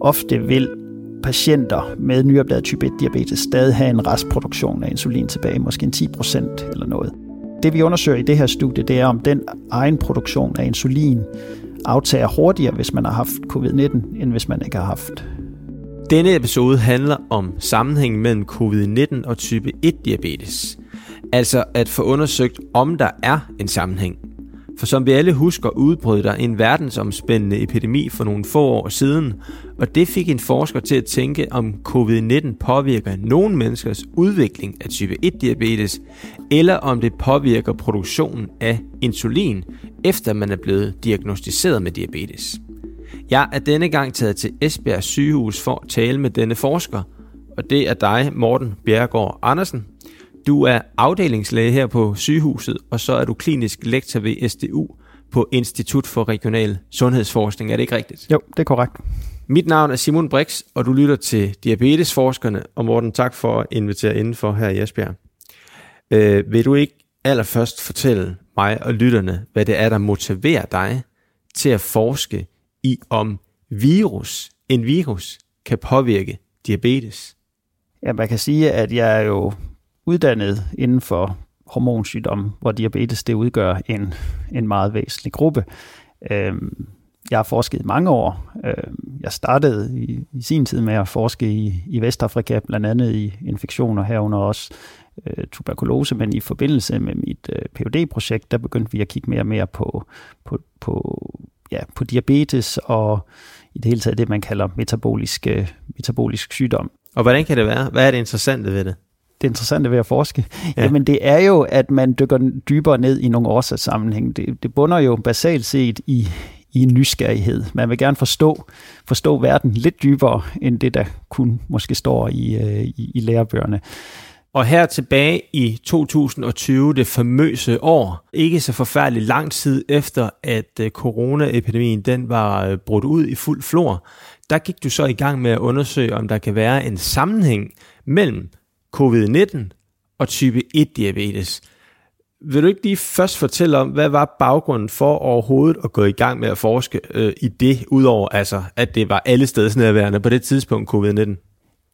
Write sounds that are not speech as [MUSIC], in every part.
ofte vil patienter med nyopdaget type 1 diabetes stadig have en restproduktion af insulin tilbage, måske en 10 procent eller noget. Det vi undersøger i det her studie, det er om den egen produktion af insulin aftager hurtigere, hvis man har haft covid-19, end hvis man ikke har haft. Denne episode handler om sammenhængen mellem covid-19 og type 1 diabetes. Altså at få undersøgt, om der er en sammenhæng. For som vi alle husker, udbrød der en verdensomspændende epidemi for nogle få år siden, og det fik en forsker til at tænke, om covid-19 påvirker nogle menneskers udvikling af type 1-diabetes, eller om det påvirker produktionen af insulin, efter man er blevet diagnostiseret med diabetes. Jeg er denne gang taget til Esbjerg sygehus for at tale med denne forsker, og det er dig, Morten Bjergård Andersen. Du er afdelingslæge her på sygehuset, og så er du klinisk lektor ved SDU på Institut for Regional Sundhedsforskning. Er det ikke rigtigt? Jo, det er korrekt. Mit navn er Simon Brix, og du lytter til Diabetesforskerne. Og Morten, tak for at invitere indenfor her i Esbjerg. Øh, vil du ikke allerførst fortælle mig og lytterne, hvad det er, der motiverer dig til at forske i, om virus, en virus, kan påvirke diabetes? Ja, man kan sige, at jeg er jo uddannet inden for hormonsygdomme, hvor diabetes det udgør en, en meget væsentlig gruppe. Øhm, jeg har forsket i mange år. Øhm, jeg startede i, i sin tid med at forske i, i Vestafrika, blandt andet i infektioner herunder også øh, tuberkulose, men i forbindelse med mit øh, phd projekt der begyndte vi at kigge mere og mere på, på, på, ja, på diabetes og i det hele taget det, man kalder metabolisk, øh, metabolisk sygdom. Og hvordan kan det være? Hvad er det interessante ved det? Det interessante ved at forske? Ja. Jamen det er jo, at man dykker dybere ned i nogle årsagssammenhæng. Det, det bunder jo basalt set i, i nysgerrighed. Man vil gerne forstå, forstå verden lidt dybere, end det, der kun måske står i, øh, i, i lærebøgerne. Og her tilbage i 2020, det famøse år, ikke så forfærdeligt lang tid efter, at øh, coronaepidemien den var øh, brudt ud i fuld flor, der gik du så i gang med at undersøge, om der kan være en sammenhæng mellem covid-19 og type 1-diabetes. Vil du ikke lige først fortælle om, hvad var baggrunden for overhovedet at gå i gang med at forske øh, i det, udover altså, at det var alle steds nærværende på det tidspunkt covid-19?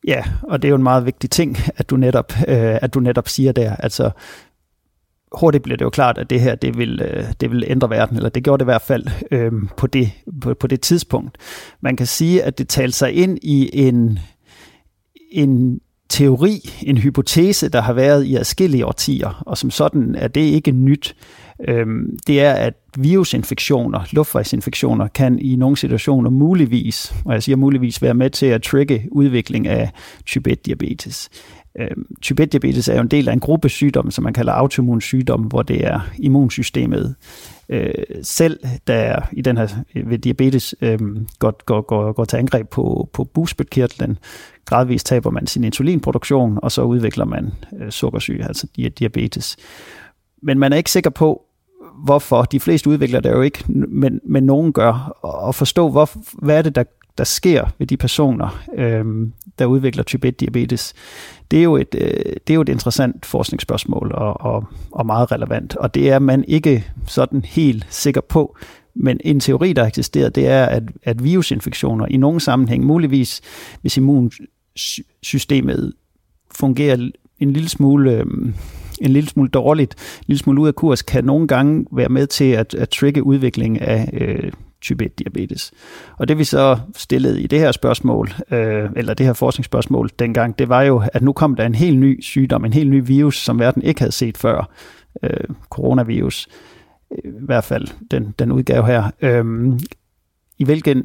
Ja, og det er jo en meget vigtig ting, at du netop, øh, at du netop siger der. Altså, hurtigt bliver det jo klart, at det her det vil, øh, det vil ændre verden, eller det gjorde det i hvert fald øh, på, det, på, på det tidspunkt. Man kan sige, at det talte sig ind i en, en teori, en hypotese, der har været i adskillige årtier, og som sådan er det ikke nyt. Øhm, det er, at virusinfektioner, luftvejsinfektioner, kan i nogle situationer muligvis, og jeg siger muligvis, være med til at trigge udvikling af type 1-diabetes. Øhm, type 1-diabetes er jo en del af en gruppe sygdomme, som man kalder autoimmun sygdom, hvor det er immunsystemet øh, selv, der i den her øh, ved diabetes øh, går, går, går, går til angreb på, på bugspytkirtlen, gradvist taber man sin insulinproduktion, og så udvikler man øh, sukkersyge, altså diabetes. Men man er ikke sikker på, hvorfor. De fleste udvikler det jo ikke, men, men nogen gør. Og forstå, hvor, hvad er det, der, der sker ved de personer, øh, der udvikler type 1-diabetes. Det er, jo et, øh, det er jo et interessant forskningsspørgsmål og, og, og meget relevant. Og det er man ikke sådan helt sikker på. Men en teori, der eksisterer, det er, at, at virusinfektioner i nogle sammenhæng, muligvis hvis immun, systemet fungerer en lille smule... Øh, en lille smule dårligt, en lille smule ud af kurs, kan nogle gange være med til at, at trigge udvikling af øh, type 1 diabetes. Og det vi så stillede i det her spørgsmål, øh, eller det her forskningsspørgsmål dengang, det var jo, at nu kom der en helt ny sygdom, en helt ny virus, som verden ikke havde set før, øh, coronavirus, øh, i hvert fald den, den udgave her, øh, i hvilken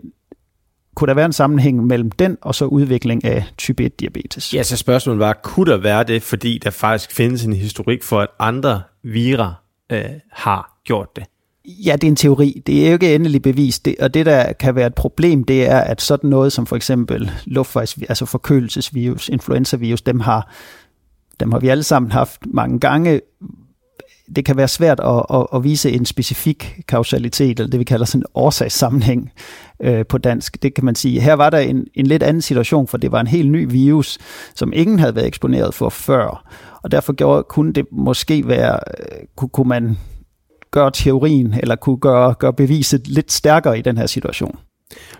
kunne der være en sammenhæng mellem den og så udvikling af type 1 diabetes? Ja, så spørgsmålet var, kunne der være det, fordi der faktisk findes en historik for, at andre virer øh, har gjort det? Ja, det er en teori. Det er jo ikke endelig bevist. Det, og det, der kan være et problem, det er, at sådan noget som for eksempel luftvejs, altså forkølelsesvirus, influenzavirus, dem har, dem har vi alle sammen haft mange gange. Det kan være svært at, at, at vise en specifik kausalitet, eller det vi kalder sådan en årsagssammenhæng øh, på dansk. Det kan man sige. Her var der en, en lidt anden situation, for det var en helt ny virus, som ingen havde været eksponeret for før. Og derfor gjorde, kunne det måske være, øh, kunne, kunne man gøre teorien, eller kunne gøre, gøre beviset lidt stærkere i den her situation.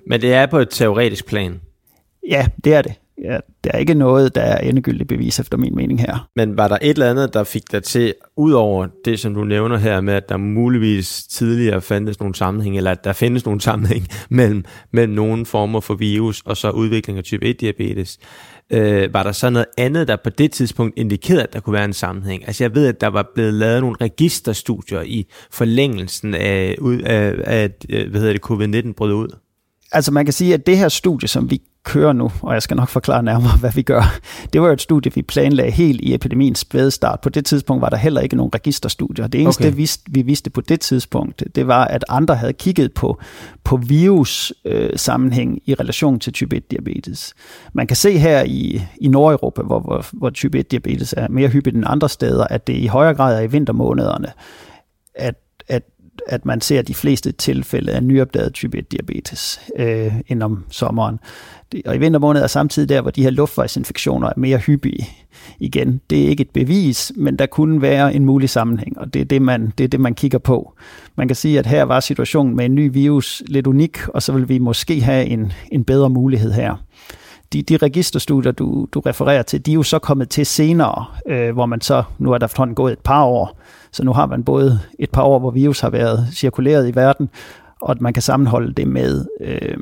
Men det er på et teoretisk plan. Ja, det er det. Ja, der er ikke noget, der er endegyldigt bevis efter min mening her. Men var der et eller andet, der fik dig til, ud over det, som du nævner her med, at der muligvis tidligere fandtes nogle sammenhæng, eller at der findes nogle sammenhæng [LAUGHS] mellem, mellem nogle former for virus og så udvikling af type 1-diabetes, øh, var der så noget andet, der på det tidspunkt indikerede, at der kunne være en sammenhæng? Altså jeg ved, at der var blevet lavet nogle registerstudier i forlængelsen af, af, af hvad hedder det, covid-19 brød ud. Altså man kan sige, at det her studie, som vi kører nu, og jeg skal nok forklare nærmere, [LAUGHS] hvad vi gør. Det var jo et studie, vi planlagde helt i epidemiens spæde start. På det tidspunkt var der heller ikke nogen registerstudier. Det eneste, okay. vi, vidste, vi vidste på det tidspunkt, det var, at andre havde kigget på, på virus øh, sammenhæng i relation til type 1-diabetes. Man kan se her i, i Nordeuropa, hvor, hvor, hvor type 1-diabetes er mere hyppigt end andre steder, at det i højere grad er i vintermånederne, at, at man ser de fleste tilfælde af nyopdaget type 1 diabetes øh, end om sommeren. Og i vintermåneder er samtidig der, hvor de her luftvejsinfektioner er mere hyppige. Igen, det er ikke et bevis, men der kunne være en mulig sammenhæng, og det er det, man, det er det, man kigger på. Man kan sige, at her var situationen med en ny virus lidt unik, og så vil vi måske have en, en bedre mulighed her de, de registerstudier, du, du refererer til, de er jo så kommet til senere, øh, hvor man så, nu er der efterhånden gået et par år, så nu har man både et par år, hvor virus har været cirkuleret i verden, og at man kan sammenholde det med øh,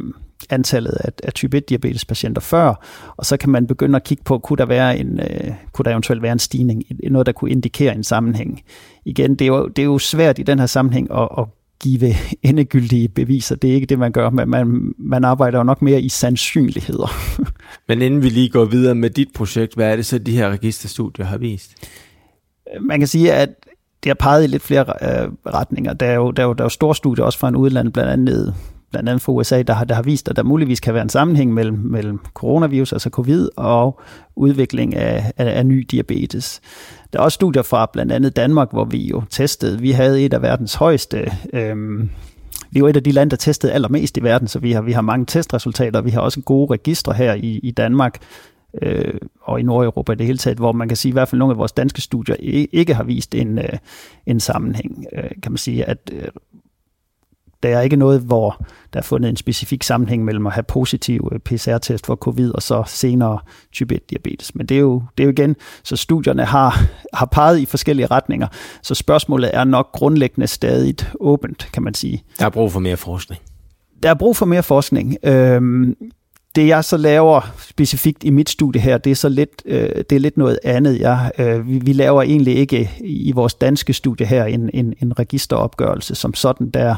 antallet af, af type 1 diabetes patienter før, og så kan man begynde at kigge på, kunne der, være en, øh, kunne der eventuelt være en stigning, noget der kunne indikere en sammenhæng. Igen, det er jo, det er jo svært i den her sammenhæng at, at give [LAUGHS] endegyldige beviser. Det er ikke det, man gør, men man, man arbejder jo nok mere i sandsynligheder. [LAUGHS] men inden vi lige går videre med dit projekt, hvad er det så, de her registerstudier har vist? Man kan sige, at det har peget i lidt flere øh, retninger. Der er, jo, der, er jo, der er jo store studier også fra en udland, blandt andet blandt andet fra USA, der har, der har vist, at der muligvis kan være en sammenhæng mellem, mellem coronavirus, altså covid, og udvikling af, af, af ny diabetes. Der er også studier fra blandt andet Danmark, hvor vi jo testede. Vi havde et af verdens højeste... Øhm, vi var et af de lande, der testede allermest i verden, så vi har, vi har mange testresultater. Vi har også gode registre her i, i Danmark øh, og i Nordeuropa i det hele taget, hvor man kan sige, at i hvert fald nogle af vores danske studier ikke har vist en, øh, en sammenhæng. Øh, kan man sige, at øh, der er ikke noget, hvor der er fundet en specifik sammenhæng mellem at have positiv øh, PCR-test for covid og så senere type 1 diabetes. Men det er jo, det er jo igen, så studierne har, har peget i forskellige retninger, så spørgsmålet er nok grundlæggende stadig åbent, kan man sige. Der er brug for mere forskning. Der er brug for mere forskning. Øhm, det jeg så laver specifikt i mit studie her, det er så lidt, øh, det er lidt noget andet. Jeg, øh, vi, vi laver egentlig ikke i vores danske studie her en, en, en registeropgørelse som sådan, der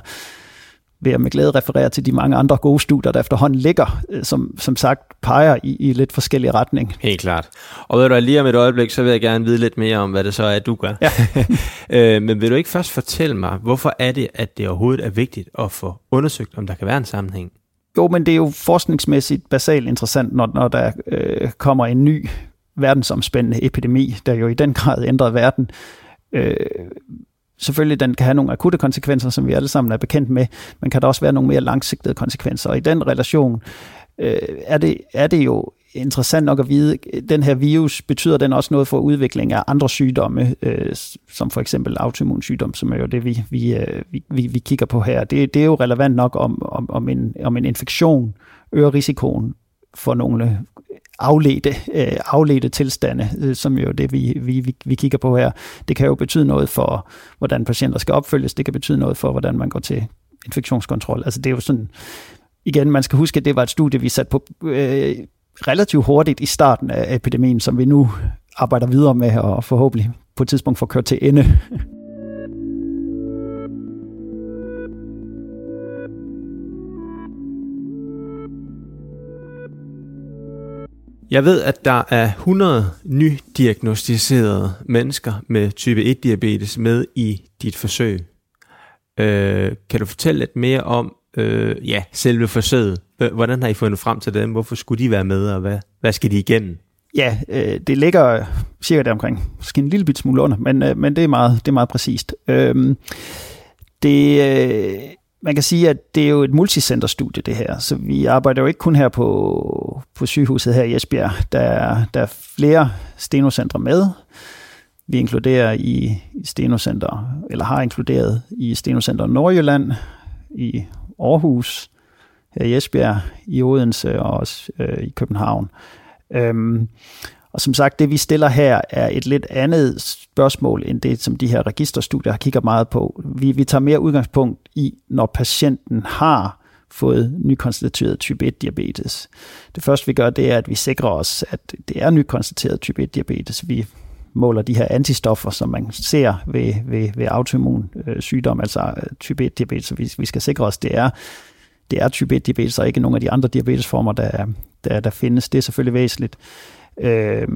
vil jeg med glæde referere til de mange andre gode studier, der efterhånden ligger, øh, som, som sagt peger i, i lidt forskellige retning. Helt klart. Og ved du, lige om et øjeblik, så vil jeg gerne vide lidt mere om, hvad det så er, du gør. Ja. [LAUGHS] øh, men vil du ikke først fortælle mig, hvorfor er det, at det overhovedet er vigtigt at få undersøgt, om der kan være en sammenhæng? Jo, men det er jo forskningsmæssigt basalt interessant, når, når der øh, kommer en ny verdensomspændende epidemi, der jo i den grad ændrer verden. Øh, selvfølgelig, den kan have nogle akutte konsekvenser, som vi alle sammen er bekendt med, men kan der også være nogle mere langsigtede konsekvenser. Og i den relation øh, er, det, er det jo interessant nok at vide, den her virus, betyder den også noget for udvikling af andre sygdomme, øh, som for eksempel autoimmunsygdom, som er jo det, vi, vi, øh, vi, vi, vi kigger på her. Det, det er jo relevant nok, om, om, om, en, om en infektion øger risikoen for nogle afledte, øh, afledte tilstande, øh, som jo det, vi, vi, vi kigger på her. Det kan jo betyde noget for, hvordan patienter skal opfølges. Det kan betyde noget for, hvordan man går til infektionskontrol. Altså det er jo sådan, igen, man skal huske, at det var et studie, vi satte på øh, relativt hurtigt i starten af epidemien, som vi nu arbejder videre med og forhåbentlig på et tidspunkt får kørt til ende. Jeg ved, at der er 100 nydiagnostiserede mennesker med type 1-diabetes med i dit forsøg. Øh, kan du fortælle lidt mere om øh, ja, selve forsøget? Hvordan har I fundet frem til dem? Hvorfor skulle de være med, og hvad, hvad skal de igennem? Ja, øh, det ligger cirka der omkring. Måske en lille bit smule under, men, øh, men det, er meget, det er meget præcist. Øh, det, øh, man kan sige, at det er jo et multicenterstudie, det her. Så vi arbejder jo ikke kun her på, på sygehuset her i Esbjerg. Der er, der er flere stenocentre med. Vi inkluderer i, stenocenter, eller har inkluderet i stenocenter Nordjylland, i Aarhus, her i Esbjerg, i Odense og også øh, i København. Øhm, og som sagt, det vi stiller her er et lidt andet spørgsmål, end det, som de her registerstudier har kigget meget på. Vi, vi tager mere udgangspunkt i, når patienten har fået nykonstateret type 1 diabetes. Det første vi gør, det er, at vi sikrer os, at det er nykonstateret type 1 diabetes. Vi måler de her antistoffer, som man ser ved, ved, ved autoimmun øh, sygdom, altså øh, type 1 diabetes. Så vi, vi skal sikre os, at det er, det er type 1 diabetes, og ikke nogen af de andre diabetesformer, der, der, der findes. Det er selvfølgelig væsentligt. Øh,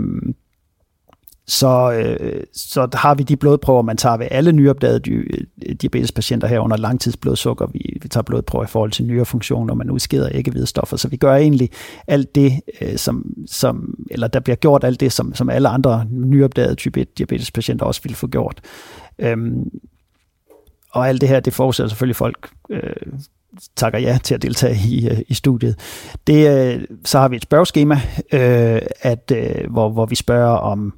så, øh, så har vi de blodprøver, man tager ved alle nyopdagede øh, diabetespatienter her under langtidsblodsukker. Vi, vi tager blodprøver i forhold til nyrefunktion, når man udskeder ikke stoffer. Så vi gør egentlig alt det, øh, som, som, eller der bliver gjort alt det, som, som alle andre nyopdagede type 1 diabetespatienter også ville få gjort. Øhm, og alt det her, det forudsætter selvfølgelig folk øh, takker ja til at deltage i, øh, i studiet. Det, øh, så har vi et spørgeskema, øh, at, øh, hvor, hvor vi spørger om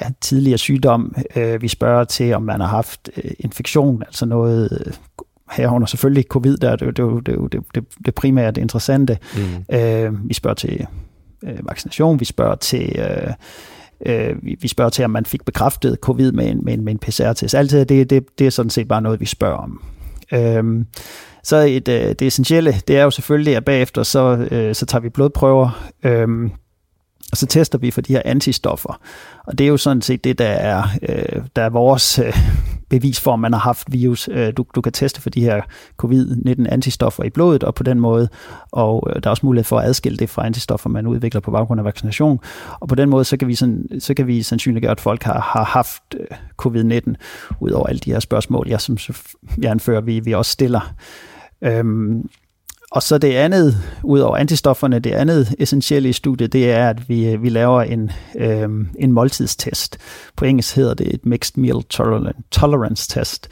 ja, tidligere sygdom. Øh, vi spørger til, om man har haft øh, infektion, altså noget øh, herunder selvfølgelig covid, der er det, det, det, det, det, det primære, det interessante. Mm. Øh, vi spørger til øh, vaccination, vi spørger til... Øh, Øh, vi, vi spørger til, om man fik bekræftet covid med en, med en, med en PCR-test. Alt det, det, det er sådan set bare noget, vi spørger om. Øh, så et, øh, det essentielle, det er jo selvfølgelig, at bagefter så, øh, så tager vi blodprøver, øh, og så tester vi for de her antistoffer. Og det er jo sådan set det, der er, øh, der er vores øh, bevis for, om man har haft virus. Øh, du, du kan teste for de her covid-19 antistoffer i blodet, og på den måde, og øh, der er også mulighed for at adskille det fra antistoffer, man udvikler på baggrund af vaccination. Og på den måde, så kan vi, sådan, så kan vi sandsynliggøre, at folk har, har haft øh, covid-19, ud over alle de her spørgsmål, jeg, som jeg anfører, vi, vi også stiller. Øhm, og så det andet, ud over antistofferne, det andet essentielle i studiet, det er, at vi, øh, vi laver en, øhm, en måltidstest. På engelsk hedder det et Mixed Meal Tolerance Test.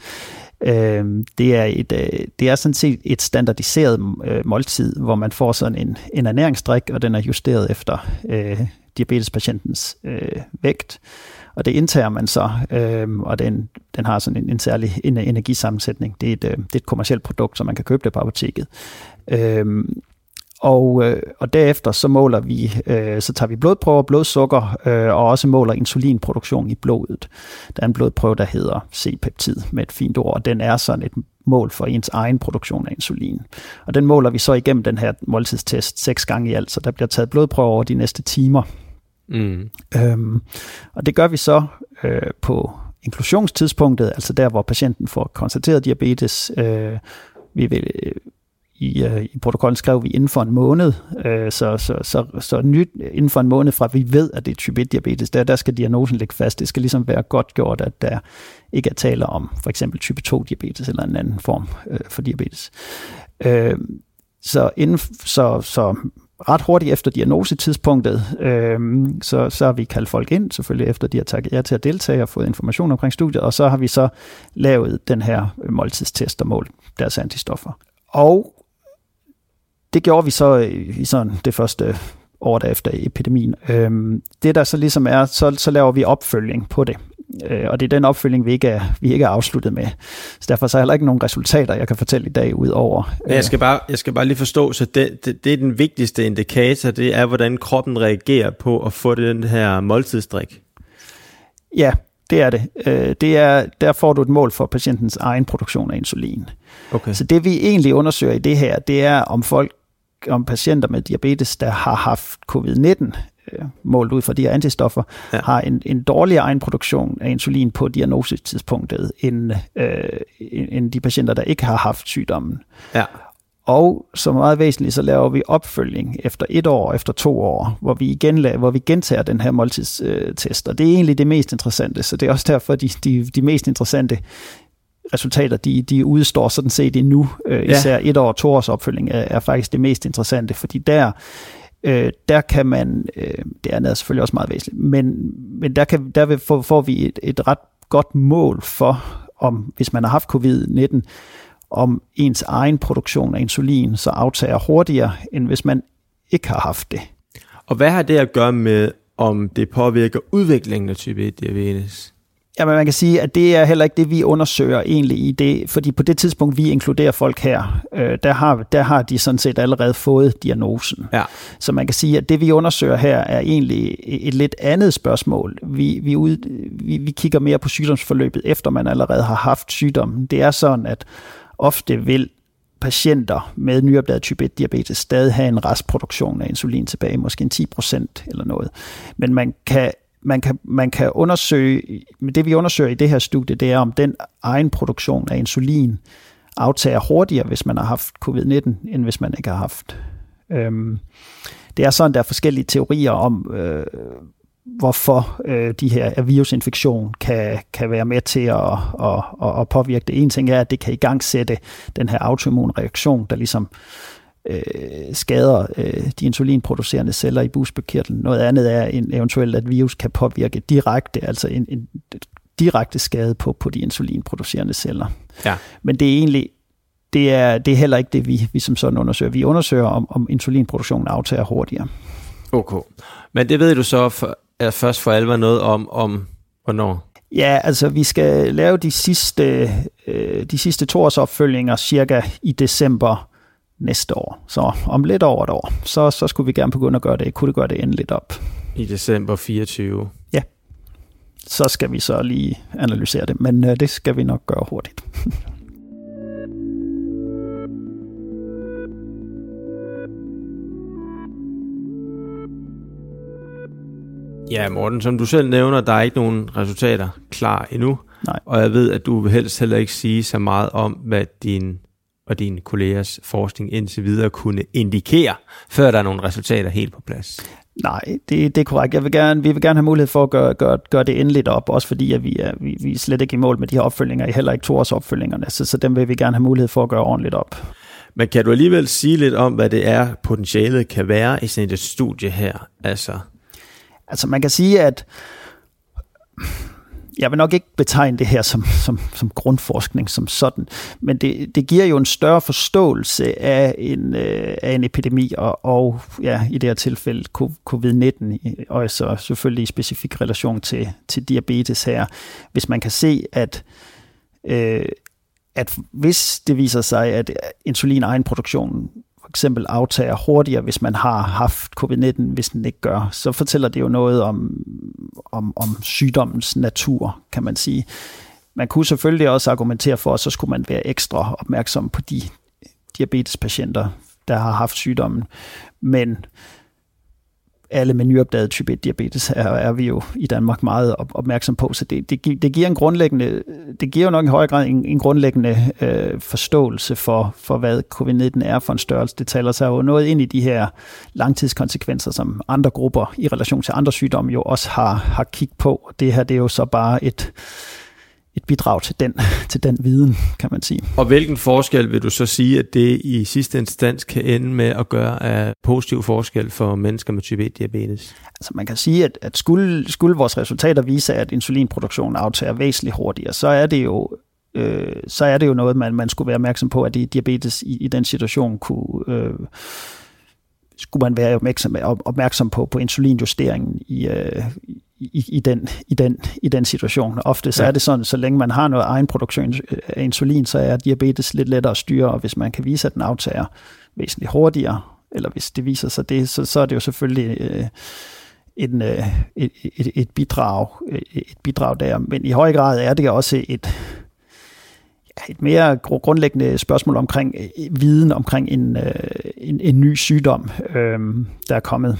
Øhm, det, er et, øh, det er sådan set et standardiseret øh, måltid, hvor man får sådan en, en ernæringsdrik, og den er justeret efter øh, diabetespatientens øh, vægt og det indtager man så, øh, og den, den har sådan en, en særlig energisammensætning. Det er, et, øh, det er et kommersielt produkt, så man kan købe det på apoteket. Øh, og, øh, og derefter så måler vi, øh, så tager vi blodprøver, blodsukker øh, og også måler insulinproduktion i blodet. Der er en blodprøve, der hedder C-peptid med et fint ord, og den er sådan et mål for ens egen produktion af insulin. Og den måler vi så igennem den her måltidstest seks gange i alt, så der bliver taget blodprøver over de næste timer. Mm. Øhm, og det gør vi så øh, på inklusionstidspunktet, altså der, hvor patienten får konstateret diabetes. Øh, vi vil, øh, i, øh, i protokollen skrev vi inden for en måned, øh, så, så, så, så nyt inden for en måned fra vi ved, at det er type 1 diabetes, der, der skal diagnosen ligge fast. Det skal ligesom være godt gjort, at der ikke er tale om for eksempel type 2 diabetes eller en anden form øh, for diabetes. Øh, så, inden, så, så ret hurtigt efter diagnosetidspunktet, øh, så, så har vi kaldt folk ind, selvfølgelig efter de har taget ja til at deltage og fået information omkring studiet, og så har vi så lavet den her måltidstest og målt deres antistoffer. Og det gjorde vi så i sådan det første år efter epidemien. Øh, det der så ligesom er, så, så laver vi opfølging på det. Øh, og det er den opfølging, vi ikke er, vi ikke er afsluttet med. Så derfor så er heller ikke nogen resultater, jeg kan fortælle i dag ud over. Øh. Jeg skal bare, jeg skal bare lige forstå, så det, det, det er den vigtigste indikator, det er, hvordan kroppen reagerer på at få den her måltidsdrik. Ja, det er det. Øh, det er, der får du et mål for patientens egen produktion af insulin. Okay. Så det vi egentlig undersøger i det her, det er om folk om patienter med diabetes, der har haft covid-19, øh, målt ud fra de her antistoffer, ja. har en, en dårligere egenproduktion af insulin på diagnosetidspunktet, end, øh, end de patienter, der ikke har haft sygdommen. Ja. Og som meget væsentligt, så laver vi opfølging efter et år, efter to år, hvor vi igen laver, hvor vi gentager den her måltidstest. Og det er egentlig det mest interessante, så det er også derfor, de, de, de mest interessante resultater, de, de udstår sådan set endnu. Øh, især ja. et år, to års opfølging er, er faktisk det mest interessante, fordi der øh, der kan man, øh, det andet er selvfølgelig også meget væsentligt, men, men der, kan, der vil, får, får vi et, et ret godt mål for, om hvis man har haft covid-19, om ens egen produktion af insulin så aftager hurtigere, end hvis man ikke har haft det. Og hvad har det at gøre med, om det påvirker udviklingen af type 1 diabetes? Jamen, man kan sige, at det er heller ikke det, vi undersøger egentlig i det, fordi på det tidspunkt, vi inkluderer folk her, øh, der, har, der har de sådan set allerede fået diagnosen. Ja. Så man kan sige, at det, vi undersøger her, er egentlig et lidt andet spørgsmål. Vi, vi, ud, vi, vi kigger mere på sygdomsforløbet, efter man allerede har haft sygdommen. Det er sådan, at ofte vil patienter med nyopdaget type 1 diabetes stadig have en restproduktion af insulin tilbage, måske en 10 procent eller noget. Men man kan man kan, man kan undersøge, det vi undersøger i det her studie, det er om den egen produktion af insulin aftager hurtigere, hvis man har haft covid-19, end hvis man ikke har haft. Øhm, det er sådan, der er forskellige teorier om, øh, hvorfor øh, de her virusinfektion kan, kan være med til at, at, at, at påvirke det. En ting er, at det kan i gang sætte den her autoimmunreaktion, der ligesom øh, skader øh, de insulinproducerende celler i busbekirtlen. Noget andet er en, eventuelt, at virus kan påvirke direkte, altså en, en direkte skade på, på de insulinproducerende celler. Ja. Men det er egentlig det er, det er heller ikke det, vi, vi som sådan undersøger. Vi undersøger, om, om insulinproduktionen aftager hurtigere. Okay. Men det ved du så for, er først for alvor noget om, om hvornår? Ja, altså vi skal lave de sidste, øh, de sidste to års opfølgninger cirka i december næste år. Så om lidt over et år, så, så skulle vi gerne begynde at gøre det. Kunne det gøre det endeligt op? I december 24? Ja. Så skal vi så lige analysere det, men øh, det skal vi nok gøre hurtigt. [LAUGHS] Ja, Morten, som du selv nævner, der er ikke nogen resultater klar endnu. Nej. Og jeg ved, at du vil helst heller ikke sige så meget om, hvad din og dine kollegers forskning indtil videre kunne indikere, før der er nogle resultater helt på plads? Nej, det, det er korrekt. Jeg vil gerne, vi vil gerne have mulighed for at gøre, gøre, gøre det endeligt op, også fordi at vi, er, vi, vi er slet ikke i mål med de her opfølgninger, heller ikke to års opfølgingerne, så, så dem vil vi gerne have mulighed for at gøre ordentligt op. Men kan du alligevel sige lidt om, hvad det er, potentialet kan være i sådan et studie her? Altså, altså man kan sige, at jeg vil nok ikke betegne det her som, som, som grundforskning som sådan, men det, det giver jo en større forståelse af en, øh, af en epidemi, og, og ja, i det her tilfælde covid-19, og så selvfølgelig i specifik relation til, til diabetes her. Hvis man kan se, at øh, at hvis det viser sig, at insulin egenproduktionen eksempel aftager hurtigere, hvis man har haft covid-19, hvis den ikke gør, så fortæller det jo noget om, om, om sygdommens natur, kan man sige. Man kunne selvfølgelig også argumentere for, at så skulle man være ekstra opmærksom på de diabetespatienter, der har haft sygdommen. Men alle med nyopdaget type 1 diabetes er, er vi jo i Danmark meget op, opmærksom på, så det, det, det giver en grundlæggende, det giver jo nok i høj grad en, en grundlæggende øh, forståelse for, for, hvad covid-19 er for en størrelse. Det taler sig jo noget ind i de her langtidskonsekvenser, som andre grupper i relation til andre sygdomme jo også har, har kigget på. Det her det er jo så bare et, et bidrag til den, [LAUGHS] til den viden, kan man sige. Og hvilken forskel vil du så sige, at det i sidste instans kan ende med at gøre af positiv forskel for mennesker med type 1 diabetes? Altså man kan sige, at, at skulle, skulle vores resultater vise, at insulinproduktionen aftager væsentligt hurtigere, så er det jo øh, så er det jo noget, man, man skulle være opmærksom på, at i diabetes i, i den situation kunne, øh, skulle man være opmærksom, opmærksom på, på insulinjusteringen i, øh, i, i, den, i, den, i den situation. Ofte så ja. er det sådan, så længe man har noget egen produktion af insulin, så er diabetes lidt lettere at styre, og hvis man kan vise, at den aftager væsentligt hurtigere, eller hvis det viser sig det, så, så er det jo selvfølgelig øh, en, øh, et, et, et, bidrag, et bidrag der. Men i høj grad er det også et, et mere grundlæggende spørgsmål omkring øh, viden omkring en, øh, en, en ny sygdom, øh, der er kommet.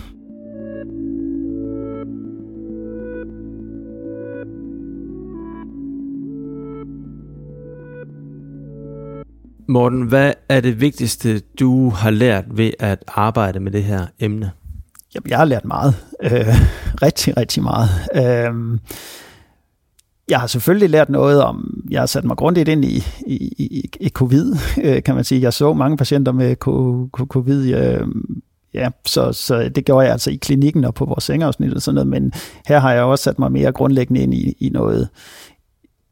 Morten, hvad er det vigtigste, du har lært ved at arbejde med det her emne? Jamen, jeg har lært meget. Øh, rigtig, rigtig meget. Øh, jeg har selvfølgelig lært noget om, jeg har sat mig grundigt ind i, i, i, i covid, øh, kan man sige. Jeg så mange patienter med covid, øh, ja, så, så det gjorde jeg altså i klinikken og på vores sengeafsnit og sådan noget, men her har jeg også sat mig mere grundlæggende ind i, i noget,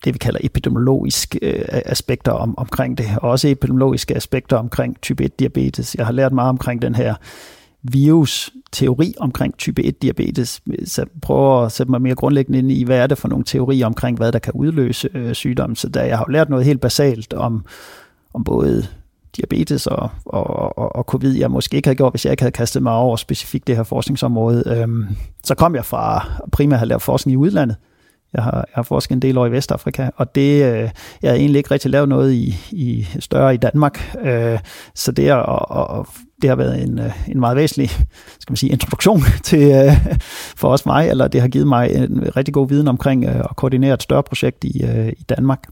det vi kalder epidemiologiske øh, aspekter om, omkring det, og også epidemiologiske aspekter omkring type 1 diabetes. Jeg har lært meget omkring den her virus teori omkring type 1 diabetes, så prøver at sætte mig mere grundlæggende ind i, hvad er det for nogle teorier omkring, hvad der kan udløse øh, sygdommen. Så der, jeg har lært noget helt basalt om, om både diabetes og, og, og, og covid, jeg måske ikke havde gjort, hvis jeg ikke havde kastet mig over specifikt det her forskningsområde. Øhm, så kom jeg fra primært at have lavet forskning i udlandet. Jeg har, jeg har forsket en del år i Vestafrika, og det, øh, jeg har egentlig ikke rigtig lavet noget i, i større i Danmark. Øh, så det, er, og, og, det har været en, øh, en meget væsentlig skal man sige, introduktion [LAUGHS] til, øh, for os mig, eller det har givet mig en rigtig god viden omkring øh, at koordinere et større projekt i, øh, i Danmark.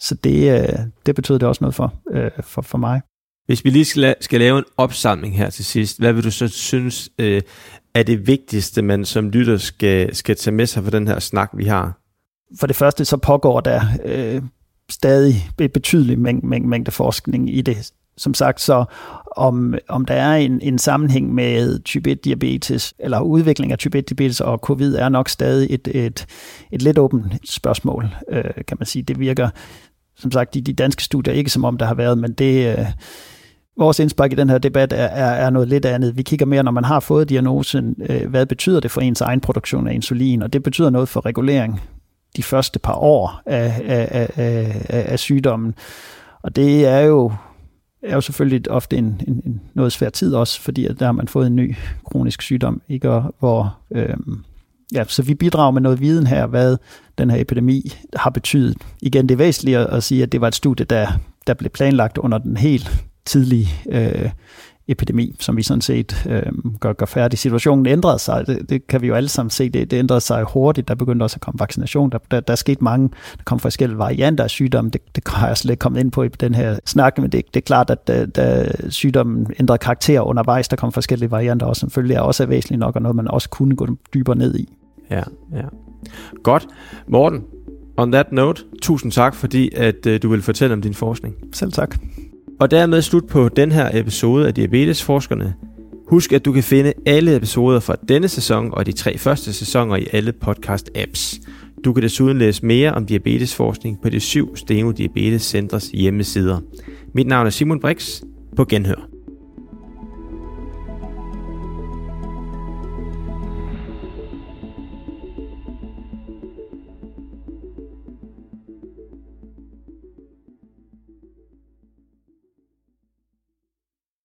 Så det, øh, det betød det også noget for, øh, for, for mig. Hvis vi lige skal, lave en opsamling her til sidst, hvad vil du så synes øh, er det vigtigste, man som lytter skal, skal tage med sig for den her snak, vi har? For det første så pågår der øh, stadig betydelig mæng, mæng, mængde forskning i det. Som sagt, så om, om der er en, en sammenhæng med type 1 diabetes, eller udvikling af type 1 diabetes og covid, er nok stadig et, et, et lidt åbent spørgsmål, øh, kan man sige. Det virker, som sagt, i de danske studier ikke som om der har været, men det... Øh, vores indspark i den her debat er, er, er noget lidt andet. Vi kigger mere, når man har fået diagnosen, øh, hvad betyder det for ens egen produktion af insulin, og det betyder noget for regulering de første par år af, af, af, af, af sygdommen. Og det er jo, er jo selvfølgelig ofte en, en, en noget svær tid også, fordi at der har man fået en ny kronisk sygdom, ikke? Og hvor, øh, ja, så vi bidrager med noget viden her, hvad den her epidemi har betydet. Igen, det er væsentligt at sige, at det var et studie, der, der blev planlagt under den helt tidlige øh, epidemi, som vi sådan set øh, gør, gør færdig. Situationen ændrede sig, det, det kan vi jo alle sammen se, det, det ændrede sig hurtigt, der begyndte også at komme vaccination, der, der, der skete mange, der kom forskellige varianter af sygdommen, det, det har jeg slet ikke kommet ind på i den her snak, men det, det er klart, at da, da sygdommen ændrede karakter undervejs, der kom forskellige varianter også, selvfølgelig er også væsentligt nok, og noget man også kunne gå dybere ned i. Ja, ja. Godt. Morten, on that note, tusind tak, fordi at uh, du vil fortælle om din forskning. Selv tak. Og dermed slut på den her episode af Diabetesforskerne. Husk, at du kan finde alle episoder fra denne sæson og de tre første sæsoner i alle podcast-apps. Du kan desuden læse mere om diabetesforskning på de syv Steno Diabetes Centers hjemmesider. Mit navn er Simon Brix. På genhør.